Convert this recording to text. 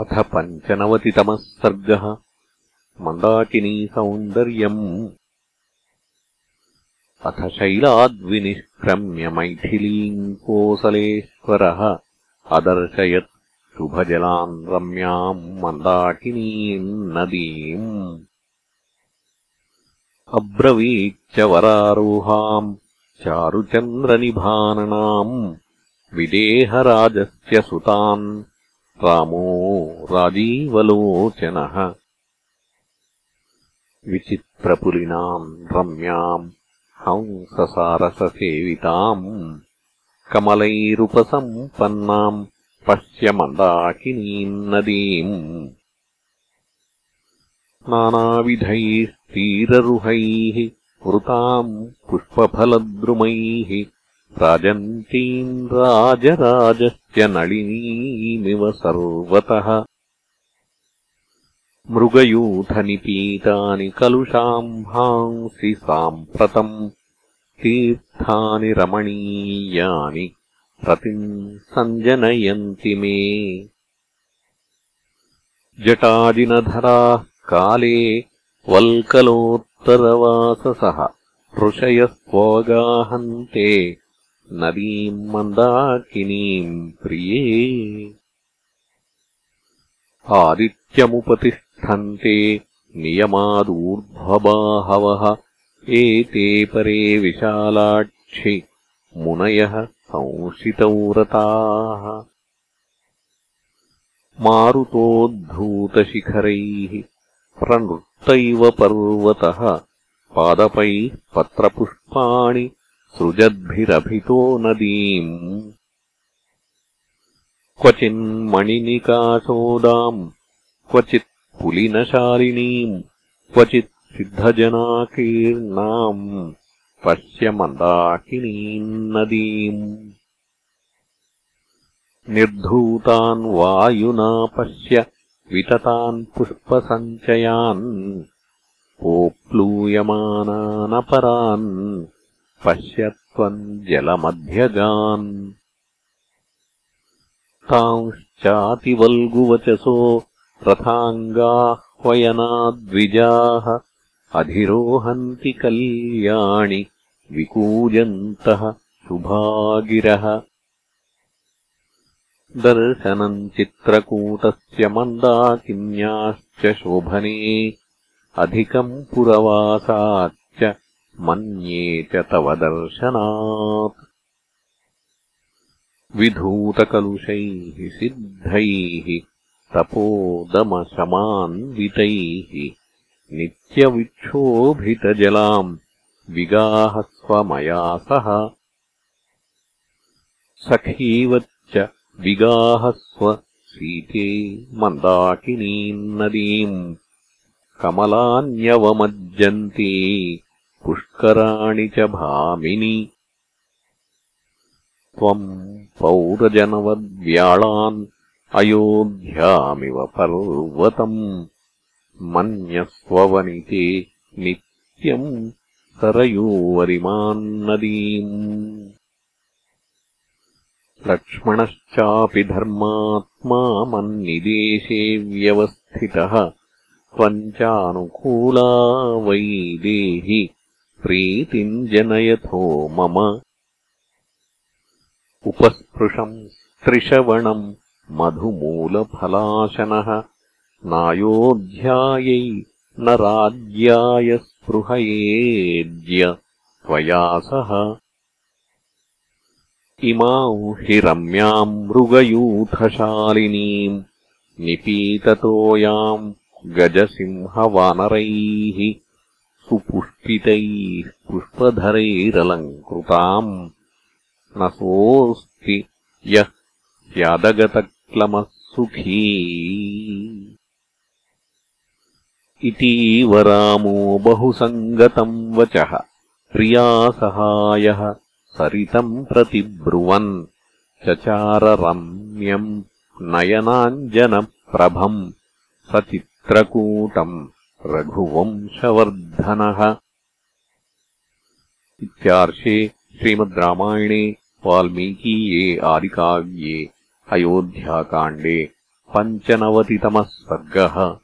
अथ पञ्चनवतितमः सर्गः मन्दाकिनीसौन्दर्यम्। अथ शैलाद्विनिष्क्रम्य मैथिलीम् कोसलेश्वरः अदर्शयत् शुभजलान् रम्याम् मन्दाकिनीम् नदीम्। अब्रवीच्च वरारोहाम् चारुचन्द्रनिभाननाम् विदेहराजस्य सुतान् रामो राजीवलोचनः। विचित्रपुलिनाम् रम्याम् हंससारससेविताम् कमलैरुपसम्पन्नाम् पश्य मन्दाकिनीम् नदीम् नानाविधैस्तीररुहैः वृताम् पुष्पफलद्रुमैः राजन्तीम् राजराजस्य नळिनीमिव सर्वतः। मृगयूथनिपीतानि कलुषाम्भांसि साम्प्रतम्। तीर्थानि रमणीयानि रतिम् सञ्जनयन्ति मे। जटादिनधराः काले वल्कलोत्तरवाससः ऋषयस्त्वगाहन्ते नदीम् मन्दाकिनीम् प्रिये। आदित्यमुपतिष्ठन्ते नियमादूर्ध्वबाहवः एते परे विशालाक्षि मुनयः संशितव्रताः। मारुतोद्धूतशिखरैः प्रनृत्तैव पर्वतः पादपैः पत्रपुष्पाणि सृजद्भिरभितो नदीम्। क्वचिन्मणिनिकाशोदाम् क्वचित् पुलिनशालिनीम् क्वचित् सिद्धजनाकीर्णाम् पश्य मन्दाकिनीम् नदीम्। निर्धूतान् वायुना पश्य विततान् पुष्पसञ्चयान् ओप्लूयमानानपरान् पश्य त्वम् जलमध्यगान् तांश्चातिवल्गुवचसो रथाङ्गाह्वयनाद्विजाः अधिरोहन्ति कल्याणि विकूजन्तः शुभागिरः दर्शनम् चित्रकूटस्य मन्दाकिन्याश्च शोभने अधिकम् पुरवासाच्च मन्ये च तव दर्शनात् विधूतकलुषैः सिद्धैः तपोदमशमान्वितैः नित्यविक्षोभितजलाम् विगाहस्व मया सह। सखीवच्च विगाहस्व सीते मन्दाकिनीम् नदीम् कमलान्यवमज्जन्ती पुष्कराणि च भामिनि। त्वम् पौरजनवद्व्याळान् अयोध्यामिव पर्वतम् मन्यस्ववनिते नित्यम् सरयोवरिमान्नदीम्। लक्ष्मणश्चापि धर्मात्मा मन्निदेशे व्यवस्थितः त्वम् चानुकूला वै देहि प्रीतिम् जनयथो मम। उपस्पृशम् त्रिशवणम् मधुमूलफलाशनः। नायोध्यायै न राज्याय स्पृहयेद्य त्वया सह। इमाम् हि रम्याम् मृगयूथशालिनीम् निपीततोयाम् गजसिंहवानरैः सुपुष्पितैः पुष्पधरैरलङ्कृताम् न सोऽस्ति यः स्यादगतक्लमः सुखी इतीव रामो बहुसङ्गतम् वचः प्रियासहायः सरितम् प्रतिब्रुवन्। चचाररम्यम् नयनाञ्जनप्रभम् सचित्रकूटम् रघुवंशवर्धनः। इत्यार्षे श्रीमद् रामायणे वाल्मीकीये आदिकाव्ये अयोध्याकाण्डे पञ्चनवतितमः सर्गः